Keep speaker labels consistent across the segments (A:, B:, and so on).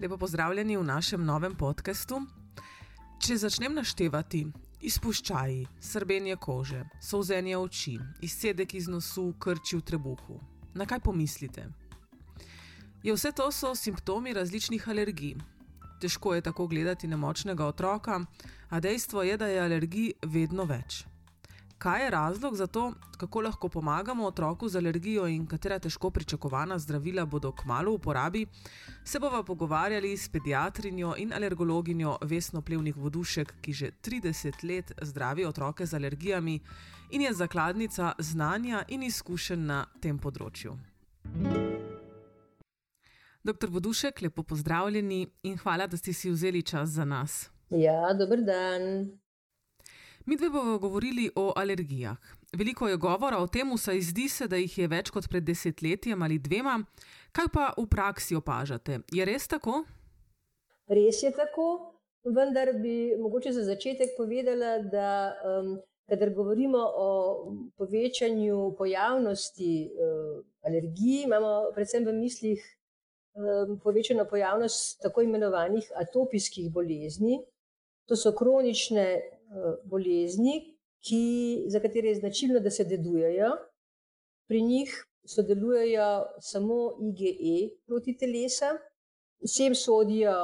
A: Lepo pozdravljeni v našem novem podkastu. Če začnem naštevati izpuščaji, srbenje kože, solzenje oči, izcedek iz nosu, krči v trebuhu, na kaj pomislite? Je vse to so simptomi različnih alergij. Težko je tako gledati na močnega otroka, a dejstvo je, da je alergij vedno več. Kaj je razlog za to, kako lahko pomagamo otroku z alergijo in katera težko pričakovana zdravila bodo kmalo v uporabi, se bomo pogovarjali s pediatrinjo in alergologinjo Vesno Plevnik Vodušek, ki že 30 let zdravi otroke z alergijami in je zakladnica znanja in izkušenj na tem področju. Doktor Vodušek, lepo pozdravljeni in hvala, da ste si vzeli čas za nas.
B: Ja, dober dan.
A: Mi dve bomo govorili o alergijah. Veliko je govora o tem, saj zdi se, da jih je več kot pred desetletjem ali dvema. Kaj pa v praksi opažate? Je res tako?
B: Res je tako, vendar bi mogoče za začetek povedala, da um, kadar govorimo o povečanju pojavnosti uh, alergij, imamo predvsem v mislih um, povečano pojavnost tako imenovanih atopijskih bolezni. To so kronične bolezni, ki, za katere je značilno, da se dedujejo. Pri njih sodelujejo samo IgE proti telesa, vsem sodijo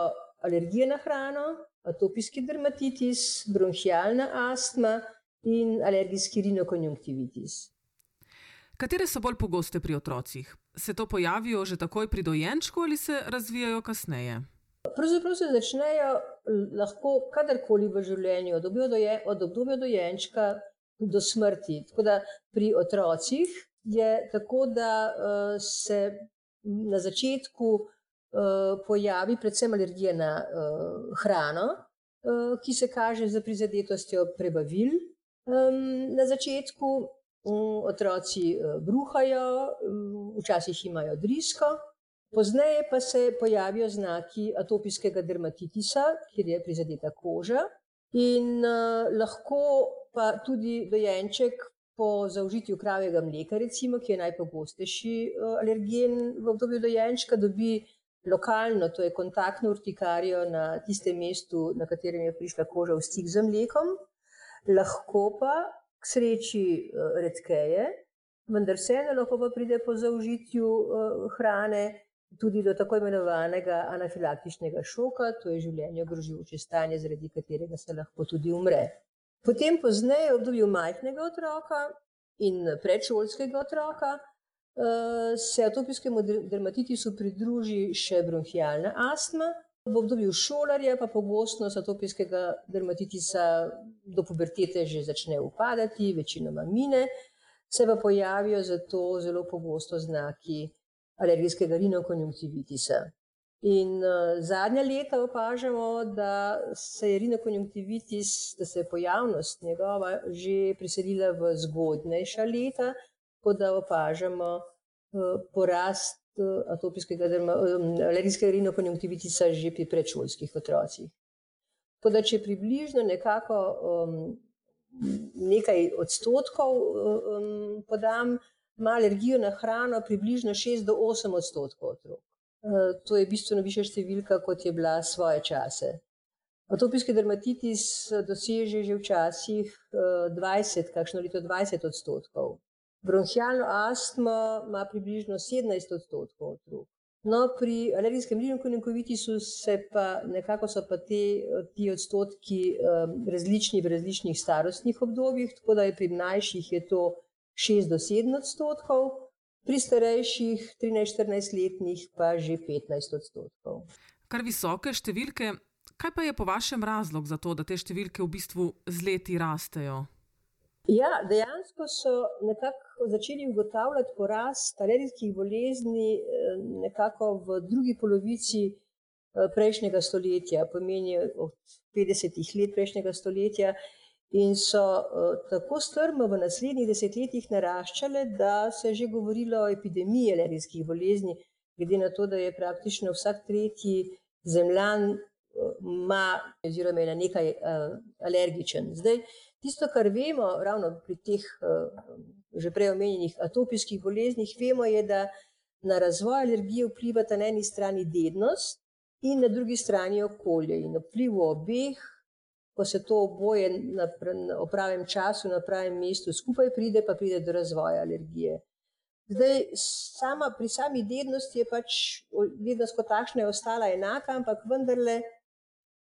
B: alergije na hrano, atopijski dermatitis, bronhialna astma in alergijski rinokonjunktivitis.
A: Katere so bolj pogoste pri otrocih? Se to pojavijo že takoj pri dojenčku ali se razvijajo kasneje?
B: Pravzaprav se začnejo lahko kadarkoli v življenju, od obdobja, od obdobja dojenčka do smrti. Tako da pri otrocih je tako, da uh, se na začetku uh, pojavi predvsem alergija na uh, hrano, uh, ki se kaže z prizadetostjo prebavil. Um, na začetku um, otroci uh, bruhajo, um, včasih imajo drisko. Pozneje pa se pojavijo znaki atopijskega dermatitisa, kjer je prizadeta koža, in uh, lahko pa tudi dojenček po zaužitju kravjega mleka, recimo, ki je najpogostejši uh, alergen v obdobju dojenčka, dobi lokalno, to je kontaktno urtikarijo na tistem mestu, na katerem je prišla koža v stik z mlekom, lahko pa k sreči uh, redkeje, vendar vseeno lahko pa pride po zaužitju uh, hrane tudi do tako imenovanega anafilaktičnega šoka, to je življenje ogrožujoče stanje, zaradi katerega se lahko tudi umre. Potem, pozneje, v obdobju majhnega otroka in predšolskega otroka, eh, se atopijskemu dermatitisu pridruži še bronhialna astma. V obdobju šolarja pa pogostnost atopijskega dermatitisa do pubertete že začne upadati, večinoma mine, se pa pojavijo zato zelo pogosto znaki alergijskega rinokonjunktivitisa. In uh, zadnja leta opažamo, da se je rinokonjunktivitis, da se je pojavnost njegova že preselila v zgodnejša leta, tako da opažamo uh, porast uh, atopijskega um, alergijskega rinokonjunktivitisa že pri predšolskih otrocih. Tako da, če približno nekako um, nekaj odstotkov um, podam, ima alergijo na hrano približno 6 do 8 odstotkov otrok. Eh, to je bistveno više številka, kot je bila svoje čase. Atopijski dermatitis doseže že včasih 20, eh, kakšno leto 20 odstotkov. Bronhialno astmo ima približno 17 odstotkov otrok. No, pri alergijskem rinokonjunkovitisu se pa nekako so pa te, ti odstotki um, različni v različnih starostnih obdobjih, tako da je pri mlajših je to 6 do 7 odstotkov, pri starejših 13-14 letnih pa že 15 odstotkov.
A: Kar visoke številke, kaj pa je po vašem razlog za to, da te številke v bistvu z leti rastejo?
B: Ja, dejansko so nekako začeli ugotavljati porast alergijskih bolezni eh, nekako v drugi polovici eh, prejšnjega stoletja, pomeni od 50 let prejšnjega stoletja in so uh, tako strmo v naslednjih desetletjih naraščale, da se je že govorilo o epidemiji alergijskih bolezni, glede na to, da je praktično vsak tretji zemljan ima uh, oziroma je na nekaj uh, alergičen. Zdaj, tisto, kar vemo ravno pri teh že prej omenjenih atopijskih boleznih, vemo je, da na razvoj alergije vplivata na eni strani dednost in na drugi strani okolje. In vpliv obeh, ko se to oboje na, na, na pravem času, na pravem mestu skupaj pride, pa pride do razvoja alergije. Zdaj, sama, pri sami dednosti je pač dednost kot takšna ostala enaka, ampak vendarle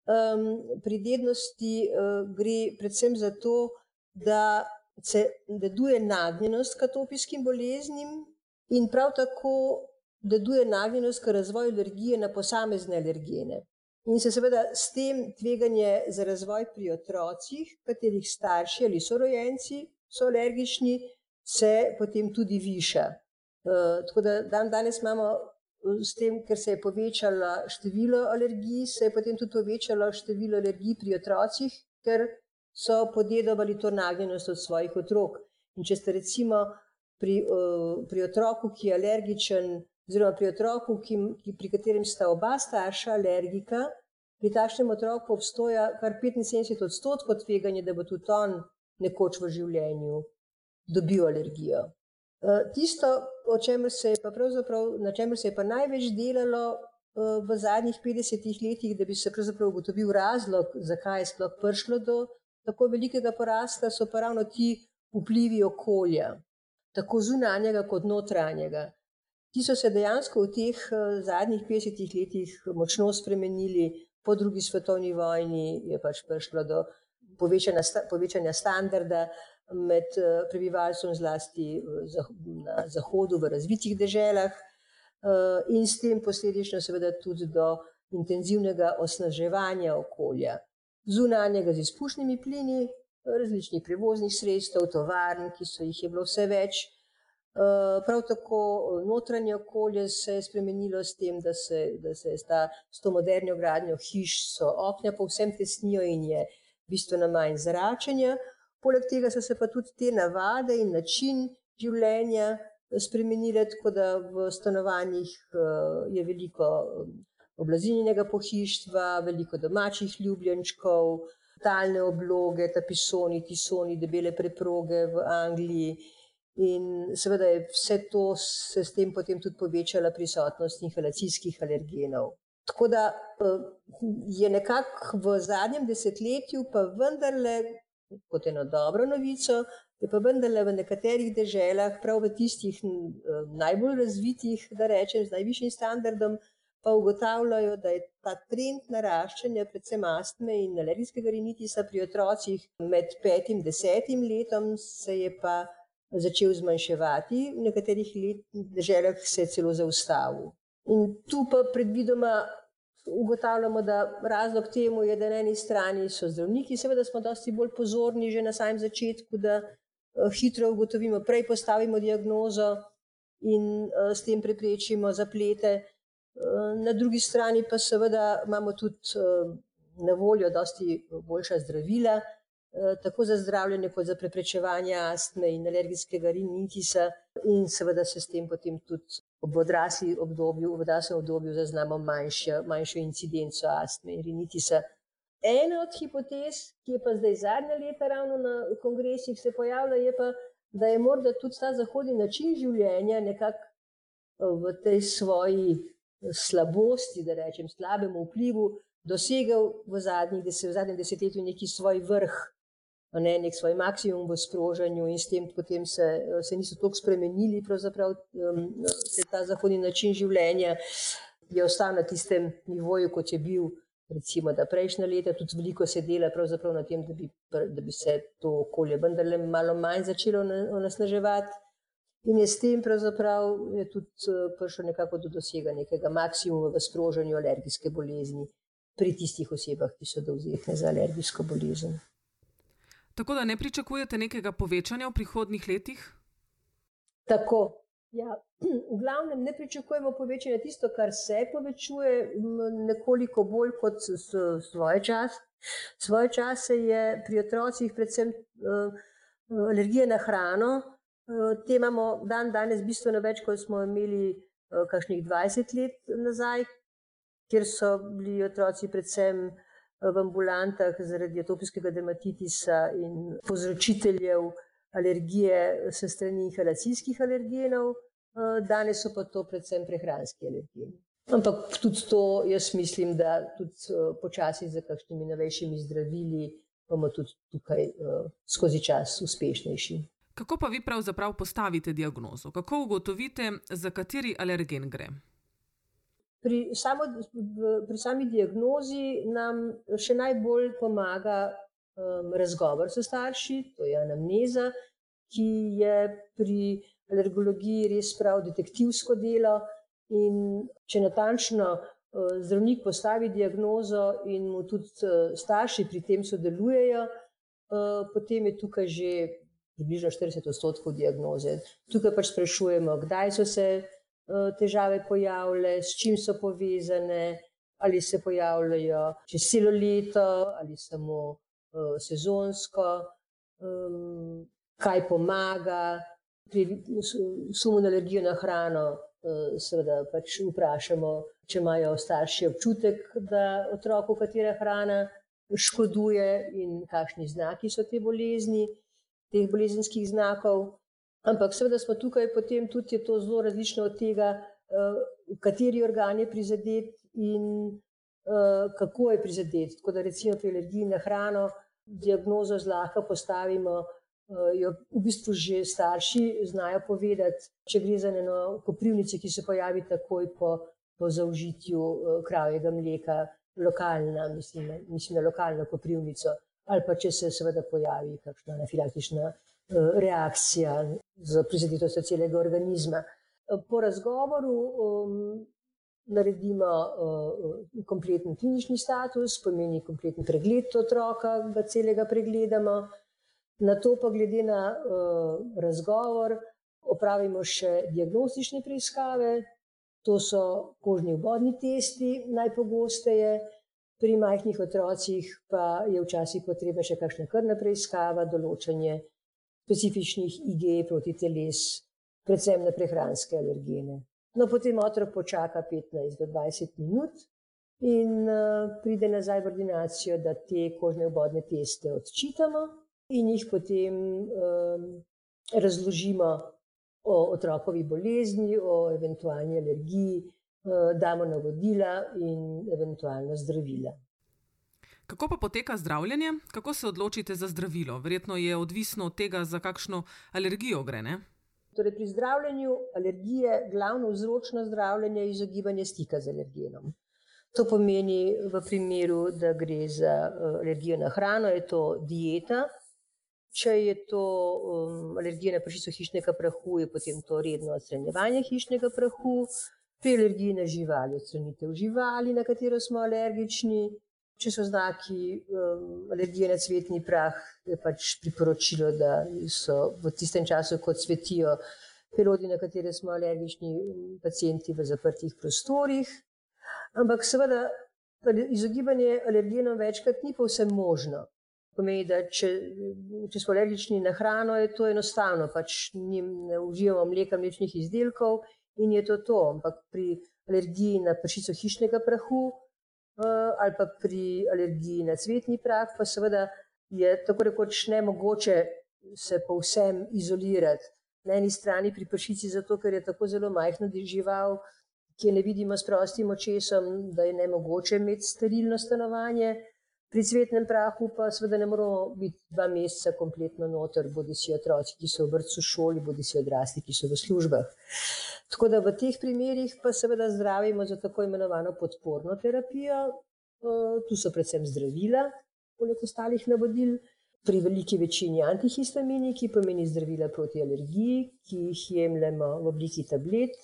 B: um, pri dednosti uh, gre predvsem za to, da se deduje nagnjenost k atopijskim boleznim in prav tako deduje nagnjenost k razvoju alergije na posamezne alergene. In se seveda s tem tveganje za razvoj pri otrocih, katerih starši ali sorojenci so alergični, se potem tudi viša. Uh, tako da dan danes imamo eh, s tem, ker se je povečalo število alergij, se je potem tudi povečalo število alergij pri otrocih, ker so podedovali to nagnjenost od svojih otrok. In če ste recimo pri, uh, pri otroku, ki je alergičen oziroma pri otroku, ki, ki, pri katerem sta oba starša alergika, pri takšnem otroku obstoja kar 75 odstotkov tveganja, da bo tudi on nekoč v življenju dobil alergijo. E, tisto, čemer se na čemer se je pa največ delalo e, v zadnjih 50 letih, da bi se ugotovil razlog, zakaj je sploh prišlo do tako velikega porasta, so pa ravno ti vplivi okolja, tako zunanjega kot notranjega. Ti so se dejansko v teh eh, zadnjih 50 letih močno spremenili, po drugi svetovni vojni je pač prišlo do povečanja, povečanja standarda med eh, prebivalstvom, zlasti na zahodu, v razvitih deželah, eh, in s tem posledično, seveda, tudi do intenzivnega osnaževanja okolja, zunanjega z izpušnimi plini, različnih prevoznih sredstev, tovarn, ki so jih je bilo vse več. Eh, prav tako eh, notranje okolje se je spremenilo s tem, da se, da se je sta, s to moderno gradnjo hiš, so okna povsem tesnijo in je bistveno manj zračenja. Poleg tega so se pa tudi te navade in način življenja eh, spremenile, tako da v stanovanjih je veliko oblazinjenega pohištva, veliko domačih ljubljenčkov, talne obloge, tapisoni, tisoni, debele preproge v Angliji. In seveda je vse to se s tem potem tudi povečala prisotnost inhalacijskih alergenov. Tako da eh, je nekako v zadnjem desetletju, pa vendarle, kot eno dobro novico, je pa vendarle v nekaterih deželah, prav v tistih eh, najbolj razvitih, da rečem, z najvišjim standardom, pa ugotavljajo, da je ta trend naraščanja, predvsem astme in alergijskega rinitisa pri otrocih med petim in desetim letom, se je pa začel zmanjševati, v nekaterih državah se je celo zaustavil. In tu pa predvidoma ugotavljamo, da razlog temu je, da na eni strani so zdravniki, seveda smo dosti bolj pozorni že na samem začetku, da eh, hitro ugotovimo, prej postavimo diagnozo in eh, s tem preprečimo zaplete. Eh, na drugi strani pa seveda imamo tudi na voljo dosti boljša zdravila, tako za zdravljenje, kot za preprečevanje astme in alergijskega rinitisa, in seveda se s tem potem tudi v odraslem obdobju, obdobju zaznamo manjšo, manjšo incidenco astme in rinitisa. Ena od hipotez, ki je pa zdaj zadnja leta ravno na kongresih se pojavlja, je pa, da je morda tudi ta zahodni način življenja nekako eh, v tej svoji slabosti, da rečem, slabemu vplivu, dosegel v, zadnjih, v zadnjem desetletju neki svoj vrh ne, nek svoj maksimum v sprožanju, in s tem potem se, se niso tako spremenili, pravzaprav um, se ta zahodni način življenja je ostal na tistem nivoju, kot je bil. Recimo, da prejšnja leta tudi veliko se dela na tem, da bi, da bi se to okolje vendarle malo manj začelo nasnaževati. In je s tem pravzaprav je tudi uh, prišlo nekako do dosega nekega maksimuma v sprožanju alergijske bolezni pri tistih osebah, ki so dovzetne za alergijsko bolezen.
A: Tako da ne pričakujete nekega povečanja v prihodnih letih?
B: Tako. Ja, v glavnem ne pričakujemo povečanja tisto, kar se povečuje, nekoliko bolj kot svoje čas. Svoje čase je pri otrocih predvsem uh, alergija na hrano. Uh, te imamo dan danes bistveno več, kot smo imeli uh, kakšnih 20 let nazaj, kjer so bili otroci predvsem v ambulantah zaradi atopijskega dermatitisa in povzročiteljev alergije s strani inhalacijskih alergenov, eh, danes so pa to predvsem prehranski alergeni. Ampak tudi to, jaz mislim, da tudi počasi za kakšnimi novejšimi zdravili bomo tudi tukaj skozi čas uspešnejši.
A: Kako pa vi pravzaprav postavite diagnozo? Kako ugotovite, za kateri alergen gre?
B: Pri, samo, pri sami diagnozi nam še najbolj pomaga um, razgovor s starši, to je anamneza, ki je pri alergologiji res prav detektivsko delo. In če natančno uh, zdravnik postavi diagnozo in mu tudi uh, starši pri tem sodelujejo, uh, potem je tukaj že približno 40 odstotkov diagnoze. Tukaj pač sprašujemo, kdaj so se težave pojavile, s čim so povezane, ali se pojavljajo čez celo leto ali samo uh, sezonsko, um, kaj pomaga. Pri sumu na alergijo na hrano, seveda pač vprašamo, če imajo starši občutek, da otroku katera hrana škoduje in kakšni znaki so te bolezni teh bolezenskih znakov. Ampak seveda smo tukaj potem tudi to zelo različno od tega, uh, kateri organ je prizadet in uh, kako je prizadet. Tako da recimo pri alergiji na hrano diagnozo zlahka postavimo, uh, jo v bistvu že starši znajo povedati, če gre za eno koprivnico, ki se pojavi takoj po, po zaužitju uh, kravjega mleka, lokalna, mislim, mislim na lokalno koprivnico ali pa če se seveda pojavi kakšna anafilaktična reakcija z prizadetostjo celega organizma. Po razgovoru um, naredimo uh, kompleten klinični status, pomeni kompleten pregled otroka, ga celega pregledamo. Na to pa glede na uh, razgovor opravimo še diagnostične preiskave, to so kožni obodni testi najpogosteje, Pri majhnih otrocih pa je včasih potrebna še kakšna krvna preiskava, določanje specifičnih IG proti teles, predvsem na prehranske alergene. No, potem otrok počaka 15 do 20 minut in uh, pride nazaj v ordinacijo, da te kožne obodne teste odčitamo in jih potem um, razložimo o otrokovi bolezni, o eventualni alergiji, Eh, damo navodila in eventualno zdravila.
A: Kako pa poteka zdravljenje? Kako se odločite za zdravilo? Verjetno je odvisno od tega, za kakšno alergijo gre. Ne?
B: Torej, pri zdravljenju alergije glavno vzročno zdravljenje je izogibanje stika z alergenom. To pomeni, v primeru, da gre za uh, alergijo na hrano, je to dieta. Če je to um, alergija na pršico hišnega prahu, je potem to redno odstranjevanje hišnega prahu. Pri alergiji na živali, odstranitev živali, na katero smo alergični. Če so znaki um, alergije na cvetni prah, je pač priporočilo, da so v tistem času, ko cvetijo pelodi, na katere smo alergični, pacijenti v zaprtih prostorih. Ampak seveda izogibanje alergenom večkrat ni povsem možno. Pomeni, da če, če smo alergični na hrano, je to enostavno, pač ne uživamo mleka, mlečnih izdelkov in je to to. Ampak pri alergiji na pršico hišnega prahu ali pa pri alergiji na cvetni prah, pa seveda je tako rekoč ne mogoče se povsem izolirati. Na eni strani pri pršici, zato ker je tako zelo majhna žival, ki je ne vidimo s prostim očesom, da je ne mogoče imeti sterilno stanovanje. Pri cvetnem prahu pa seveda ne moramo biti dva meseca kompletno noter, bodi si otroci, ki so v vrtu šoli, bodi si odrasli, ki so v službah. Tako da v teh primerjih pa seveda zdravimo za tako imenovano podporno terapijo. Tu so predvsem zdravila, poleg ostalih navodil, pri veliki večini antihistamini, ki pomeni zdravila proti alergiji, ki jih jemljemo v obliki tablet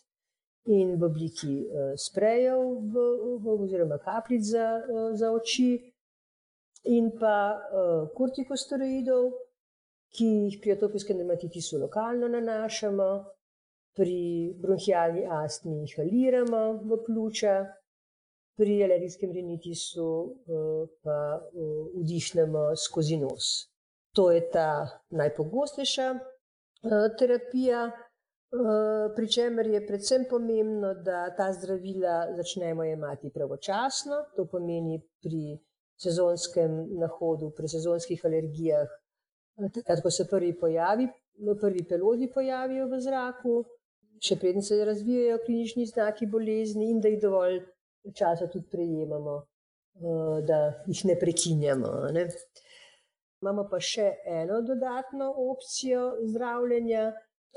B: in v obliki sprejev v, v, oziroma kapljic za, za oči in pa uh, kortikosteroidov, ki jih pri atopijskem dermatitisu lokalno nanašamo, pri bronhijalni astmi inhaliramo v pljuča, pri alergijskem rinitisu uh, pa uh, vdihnemo skozi nos. To je ta najpogostejša uh, terapija. Pri čemer je predvsem pomembno, da ta zdravila začnemo jemati pravočasno, to pomeni pri sezonskem nahodu, pri sezonskih alergijah, takrat, ko se prvi, pojavi, prvi pelodi pojavijo v zraku. še preden se razvijajo klinični znaki bolezni, in da jih dovolj časa tudi prejemamo, da jih ne prekinjamo. Ne. Imamo pa še eno dodatno opcijo zdravljenja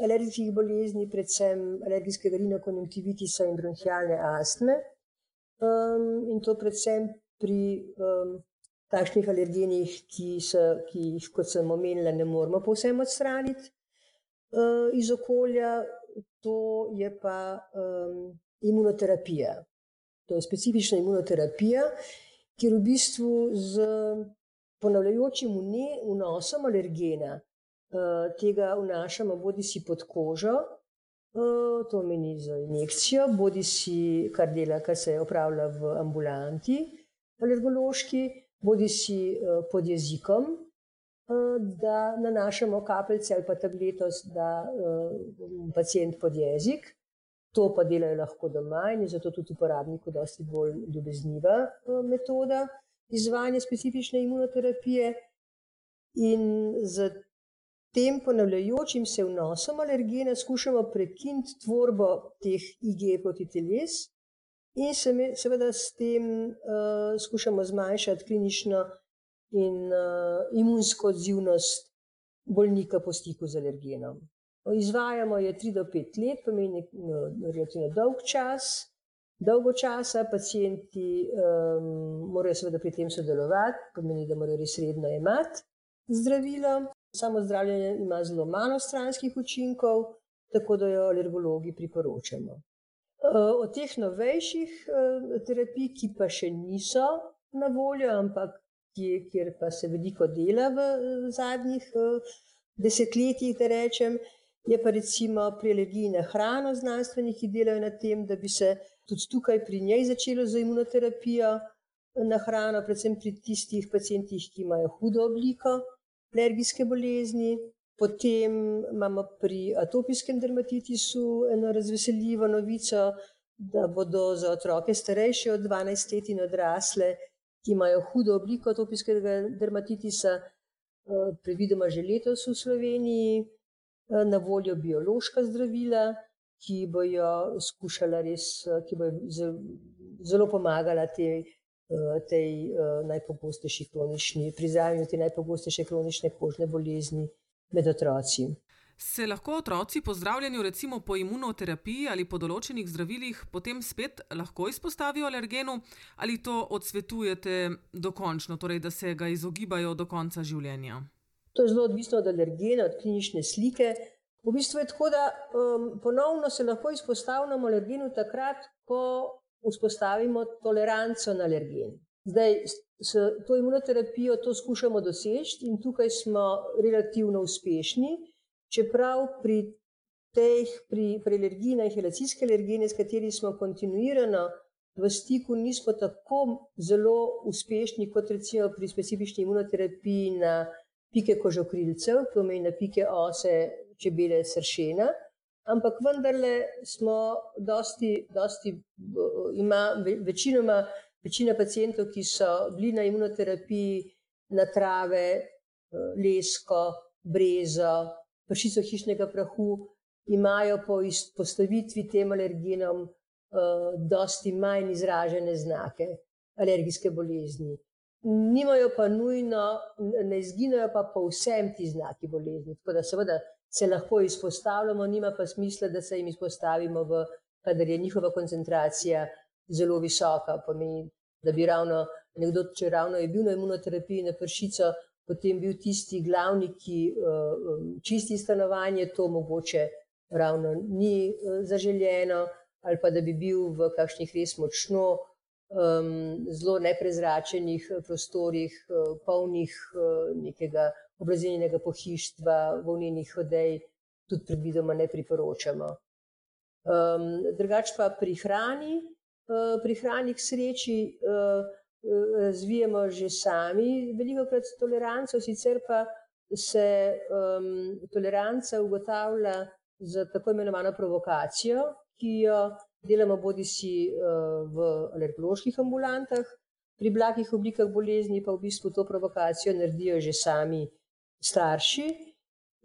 B: alergijskih bolezni, predvsem alergijskega rinokonjunktivitisa in bronhialne astme. Um, in to predvsem pri um, takšnih alergenih, ki, so, ki jih, kot sem omenila, ne moramo povsem odstraniti uh, iz okolja, to je pa um, imunoterapija. To je specifična imunoterapija, kjer v bistvu z ponavljajočim vnosom alergena uh, tega vnašamo bodi si pod kožo, to meni za injekcijo, bodi si kar dela, kar se opravlja v ambulanti, alergološki, bodi si pod jezikom, da nanašamo kapljice ali pa tabletos, da pacijent pod jezik. To pa delajo lahko doma in je zato tudi uporabniku dosti bolj ljubezniva metoda izvajanja specifične imunoterapije. In z tem ponavljajočim se vnosom alergena skušamo prekiniti tvorbo teh IG proti teles in se me, seveda s tem uh, skušamo zmanjšati klinično in uh, imunsko odzivnost bolnika po stiku z alergenom. Izvajamo je 3 do 5 let, pomeni no, relativno dolg čas. Dolgo časa pacijenti um, morajo seveda pri tem sodelovati, pomeni, da morajo res redno imati zdravilo. Samo zdravljenje ima zelo malo stranskih učinkov, tako da jo alergologi priporočamo. Eh, od teh novejših eh, terapij, ki pa še niso na voljo, ampak kjer pa se veliko dela v zadnjih eh, desetletjih, da rečem, je pa recimo pri alergiji na hrano znanstveniki delajo na tem, da bi se tudi tukaj pri njej začelo z imunoterapijo na hrano, predvsem pri tistih pacijentih, ki imajo hudo obliko alergijske bolezni. Potem imamo pri atopijskem dermatitisu eno razveseljivo novico, da bodo za otroke starejše od 12 let in odrasle, ki imajo hudo obliko atopijskega dermatitisa, eh, predvidoma že letos v Sloveniji, eh, na voljo biološka zdravila, ki bojo skušala res, eh, ki bojo zelo pomagala Eh, tej najpogostejši kronični, pri zdravljenju te najpogostejše kronične kožne bolezni med otroci.
A: Se lahko otroci po zdravljenju, recimo po imunoterapiji ali po določenih zdravilih, potem spet lahko izpostavijo alergenu ali to odsvetujete dokončno, torej da se ga izogibajo do konca življenja?
B: To je zelo odvisno od alergena, od klinične slike. V bistvu je tako, da um, ponovno se lahko izpostavljamo alergenu takrat, ko vzpostavimo toleranco na alergen. Zdaj, s to imunoterapijo to skušamo doseči in tukaj smo relativno uspešni, čeprav pri teh, pri, pri alergiji na inhalacijske alergene, s katerimi smo kontinuirano v stiku, nismo tako zelo uspešni kot recimo pri specifični imunoterapiji na pike kožokrilcev, to pomeni na pike ose čebele sršena ampak vendarle smo dosti, dosti ima večinoma, večina pacijentov, ki so bili na imunoterapiji na trave, lesko, brezo, pršico hišnega prahu, imajo po postavitvi tem alergenom dosti manj izražene znake alergijske bolezni. Nimajo pa nujno, ne izginejo pa povsem ti znaki bolezni. Tako da seveda se lahko izpostavljamo, nima pa smisla, da se jim izpostavimo, v, kadar je njihova koncentracija zelo visoka. Pomeni, da bi ravno nekdo, če ravno je bil na imunoterapiji na pršico, potem bil tisti glavni, ki uh, čisti stanovanje, to mogoče ravno ni uh, zaželjeno, ali pa da bi bil v kakšnih res močno. Um, zelo neprezračenih prostorih, uh, polnih uh, nekega oblazinjenega pohištva, volnenih hodej, tudi predvidoma ne priporočamo. Um, drugač pa pri hrani, pri hrani k sreči uh, razvijamo že sami veliko krat toleranco, sicer pa se um, toleranca ugotavlja z tako imenovano provokacijo, ki jo delamo bodi si uh, v alergoloških ambulantah, pri blagih oblikah bolezni pa v bistvu to provokacijo naredijo že sami starši.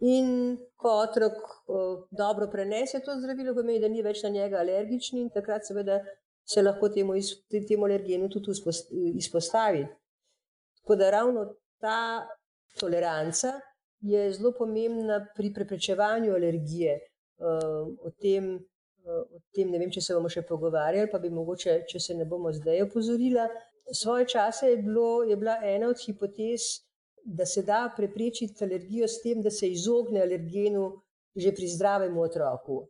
B: In ko otrok uh, dobro prenese to zdravilo, pomeni, da ni več na njega alergični, in takrat seveda se lahko temu, temu alergenu tudi izpostavi. Tako da ravno ta toleranca je zelo pomembna pri preprečevanju alergije. Uh, o, tem, uh, o tem ne vem, če se bomo še pogovarjali, pa bi mogoče, če se ne bomo zdaj opozorila. Svoje čase je, bilo, je bila ena od hipotez, da se da preprečiti alergijo s tem, da se izogne alergenu že pri zdravem otroku.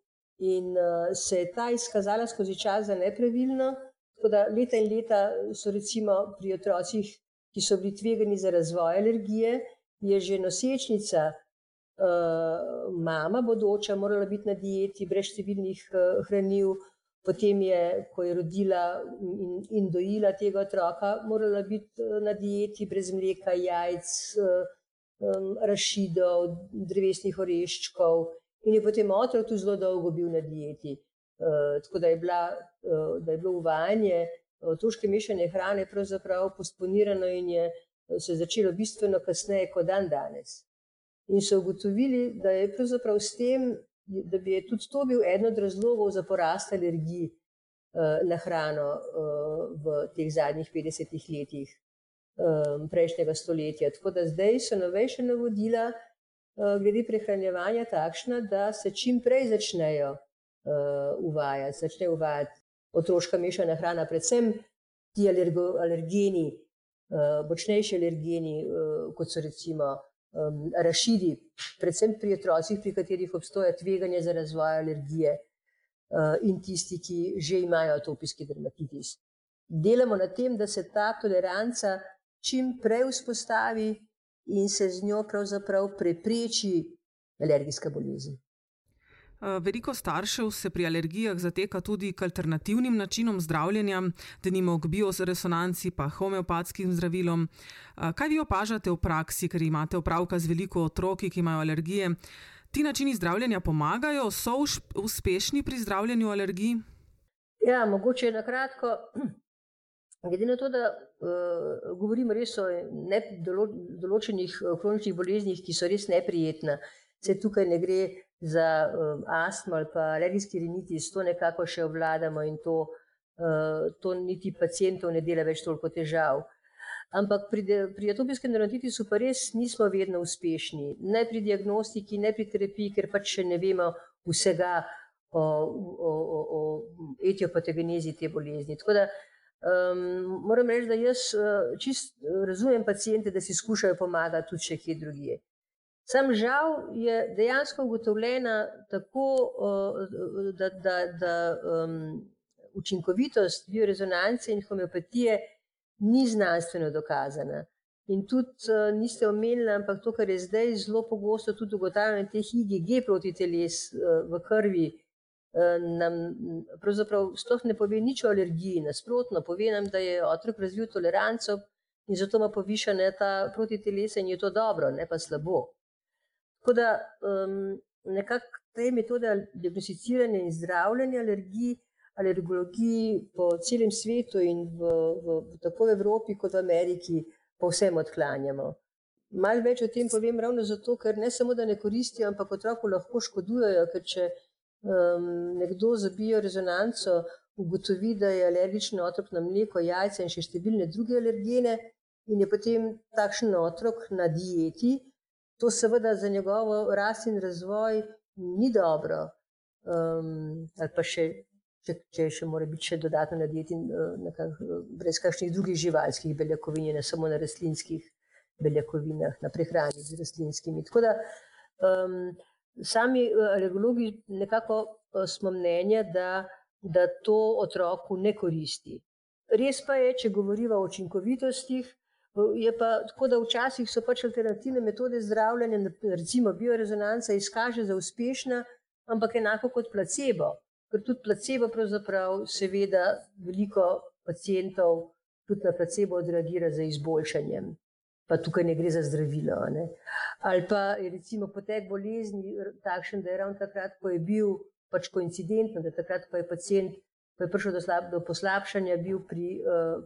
B: In uh, se je ta izkazala skozi čas za nepravilno. Tako da leta in leta so recimo pri otrocih, ki so bili tvegani za razvoj alergije, je že nosečnica, uh, mama bodoča, morala biti na dieti, brez številnih uh, hranil. Potem je, ko je rodila in, in dojila tega otroka, morala biti na dieti, brez mleka, jajc, um, rašidov, drevesnih oreščkov. In je potem otrok tu zelo dolgo bil na dieti. Uh, tako da je, bila, uh, da je bilo uvajanje otroške mešane hrane pravzaprav posponirano in je se začelo bistveno kasneje kot dan danes. In so ugotovili, da je pravzaprav s tem, da bi tudi to bil eden od razlogov za porast alergij uh, na hrano uh, v teh zadnjih 50 letih um, prejšnjega stoletja. Tako da zdaj so novejša navodila glede prehranjevanja takšna, da se čim prej začnejo uh, uvajati, začnejo uvajati otroška mešana hrana, predvsem ti alergo, alergeni, uh, močnejši alergeni, uh, kot so recimo um, rašidi, predvsem pri otrocih, pri katerih obstoja tveganje za razvoj alergije uh, in tisti, ki že imajo atopijski dermatitis. Delamo na tem, da se ta toleranca čim prej vzpostavi in se z njo pravzaprav prepreči alergijska bolezen.
A: Veliko staršev se pri alergijah zateka tudi k alternativnim načinom zdravljenja, da nimo k bioresonanci, pa homeopatskim zdravilom. Kaj vi opažate v praksi, ker imate opravka z veliko otroki, ki imajo alergije? Ti načini zdravljenja pomagajo, so uspešni pri zdravljenju alergij?
B: Ja, mogoče na kratko. Glede na to, da uh, govorimo res o dolo, določenih kroničnih boleznih, ki so res neprijetne, se tukaj ne gre za um, astmo ali pa alergijski rinitis, to nekako še obvladamo in to, uh, to niti pacijentov ne dela več toliko težav. Ampak pri, pri atopijskem neurotitisu pa res nismo vedno uspešni, ne pri diagnostiki, ne pri terapiji, ker pač še ne vemo vsega o, o, o, o etiopatogenezi te bolezni. Tako da um, moram reči, da jaz uh, čist razumem pacijente, da si skušajo pomagati tudi še kje drugje. Sam žal je dejansko ugotovljena tako, da, da, da um, učinkovitost biorezonance in homeopatije ni znanstveno dokazana. In tudi uh, niste omenili, ampak to, kar je zdaj zelo pogosto tudi ugotavljanje teh IgG proti teles uh, v krvi, uh, nam pravzaprav sploh ne pove nič o alergiji. Nasprotno, pove nam, da je otrok razvil toleranco in zato ima povišene ta proti telesa in je to dobro, ne pa slabo. Tako da um, nekako te metode diagnosticiranja in zdravljenja alergij, alergologiji po celem svetu in v, v, v tako v Evropi kot v Ameriki povsem odklanjamo. Mal več o tem povem ravno zato, ker ne samo, da ne koristijo, ampak otroku lahko škodujejo, ker če um, nekdo zabijo rezonanco, ugotovi, da je alergičen otrok na mleko, jajce in še številne druge alergene in je potem takšen otrok na dieti, to seveda za njegovo rast in razvoj ni dobro. Um, ali pa še, če, če še mora biti še dodatno na dieti, nekak, brez kakšnih drugih živalskih beljakovin, ne samo na rastlinskih beljakovinah, na prehrani z rastlinskimi. Tako da um, sami alergologi nekako smo mnenja, da, da to otroku ne koristi. Res pa je, če govorimo o učinkovitostih, Je pa tako, da včasih so pač alternativne metode zdravljenja, recimo biorezonanca, izkaže za uspešna, ampak enako kot placebo. Ker tudi placebo, pravzaprav, seveda, veliko pacijentov tudi na placebo odreagira za izboljšanjem. Pa tukaj ne gre za zdravilo. Ne? Ali pa je recimo potek bolezni takšen, da je ravno takrat, ko je bil pač koincidentno, da takrat, ko je pacijent, ko je prišel do, slab, do poslabšanja, bil pri, uh,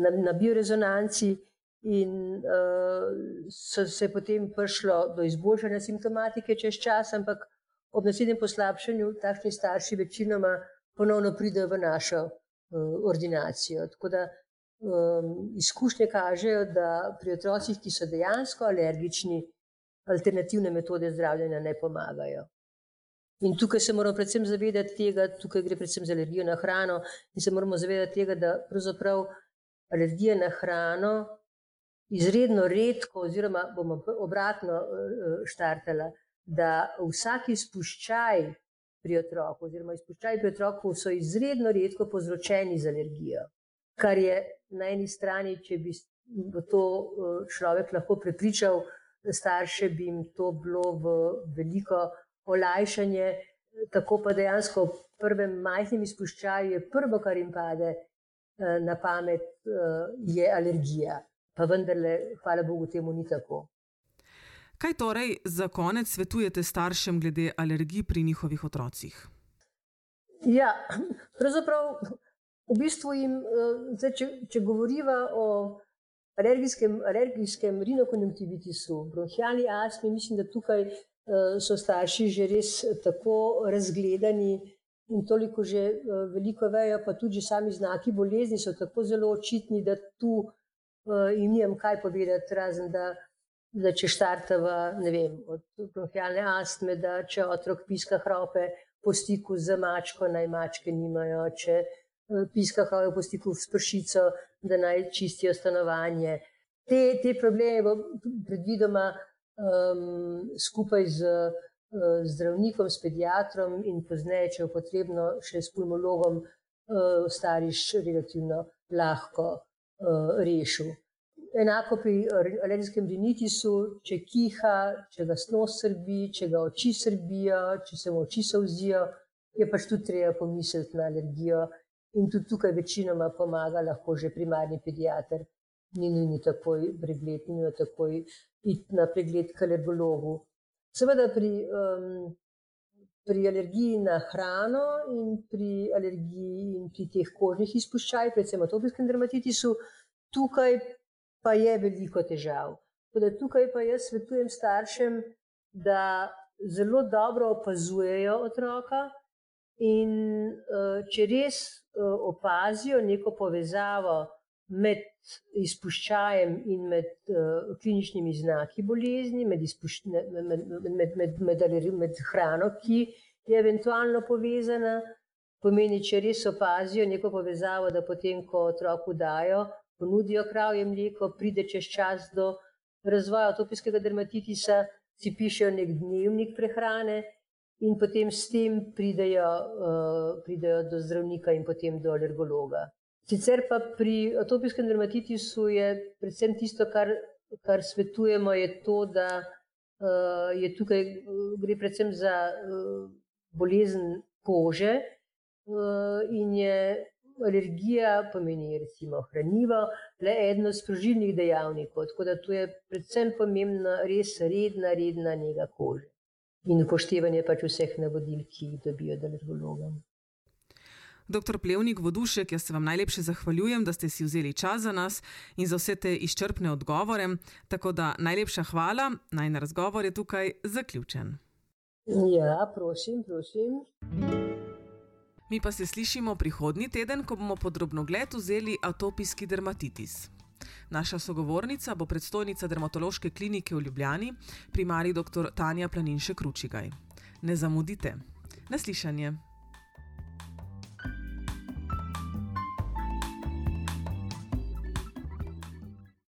B: na, na biorezonanci in uh, se je potem prišlo do izboljšanja simptomatike čez čas, ampak ob naslednjem poslabšanju takšni starši večinoma ponovno pridejo v našo uh, ordinacijo. Tako da um, izkušnje kažejo, da pri otrocih, ki so dejansko alergični, alternativne metode zdravljenja ne pomagajo. In tukaj se moramo predvsem zavedati tega, tukaj gre predvsem za alergijo na hrano, in se moramo zavedati tega, da pravzaprav alergija na hrano izredno redko, oziroma bomo obratno uh, štartala, da vsak izpuščaj pri otroku, oziroma izpuščaj pri otroku, so izredno redko povzročeni z alergijo. Kar je na eni strani, če bi to uh, človek lahko prepričal, starše bi jim to bilo v veliko olajšanje, tako pa dejansko v prvem majhnem izpuščaju je prvo, kar jim pade uh, na pamet, uh, je alergija. Pa vendarle, hvala Bogu, temu ni tako.
A: Kaj torej za konec svetujete staršem glede alergij pri njihovih otrocih?
B: Ja, pravzaprav v bistvu jim, zdaj, če, če govoriva o alergijskem, alergijskem rinokonjunktivitisu, bronhijalni astmi, mislim, da tukaj so starši že res tako razgledani in toliko že veliko vejo, pa tudi sami znaki bolezni so tako zelo očitni, da tu jim nimam kaj povedati, razen da da če štartava, ne vem, od bronhijalne astme, da če otrok piska hrope po stiku z mačko, naj mačke nimajo, če eh, piska hrope po stiku s pršico, da naj čistijo stanovanje. Te, te probleme bo predvidoma um, skupaj z uh, zdravnikom, s pediatrom in pozneje, če je potrebno, še s pulmologom, uh, stariš relativno lahko uh, rešil. Enako pri alergijskem rinitisu, če kiha, če ga nos srbi, če ga oči srbijo, če se mu oči sauzijo, je pač tudi treba pomisliti na alergijo. In tudi tukaj večinoma pomaga lahko že primarni pediater, ni nujno takoj pregled, ni nujno takoj iti na pregled k alergologu. Seveda pri, um, pri alergiji na hrano in pri alergiji in pri teh kožnih izpuščajih, predvsem atopijskem dermatitisu, tukaj pa je veliko težav. Tudi tukaj pa jaz svetujem staršem, da zelo dobro opazujejo otroka in uh, če res uh, opazijo neko povezavo med izpuščajem in med uh, kliničnimi znaki bolezni, med, med, med, med, med, med hrano, ki je eventualno povezana, pomeni, če res opazijo neko povezavo, da potem, ko otroku dajo, ponudijo kravje mleko, pride čez čas do razvoja atopijskega dermatitisa, si pišejo nek dnevnik prehrane in potem s tem pridejo, uh, pridejo do zdravnika in potem do alergologa. Sicer pa pri atopijskem dermatitisu je predvsem tisto, kar, kar svetujemo, je to, da uh, je tukaj gre predvsem za uh, bolezen kože uh, in je alergija pomeni recimo hranivo, le eno od sprožilnih dejavnikov. Tako da tu je predvsem pomembna res redna, redna njega kože in upoštevanje pač vseh navodil, ki jih dobijo od alergologa.
A: Doktor Plevnik Vodušek, jaz se vam najlepše zahvaljujem, da ste si vzeli čas za nas in za vse te izčrpne odgovore. Tako da najlepša hvala, naj na razgovor je tukaj zaključen.
B: Ja, prosim, prosim.
A: Mi pa se slišimo prihodnji teden, ko bomo podrobno gled vzeli atopijski dermatitis. Naša sogovornica bo predstojnica dermatološke klinike v Ljubljani, primarij dr. Tanja Planinšek Ručigaj. Ne zamudite. Naslišanje.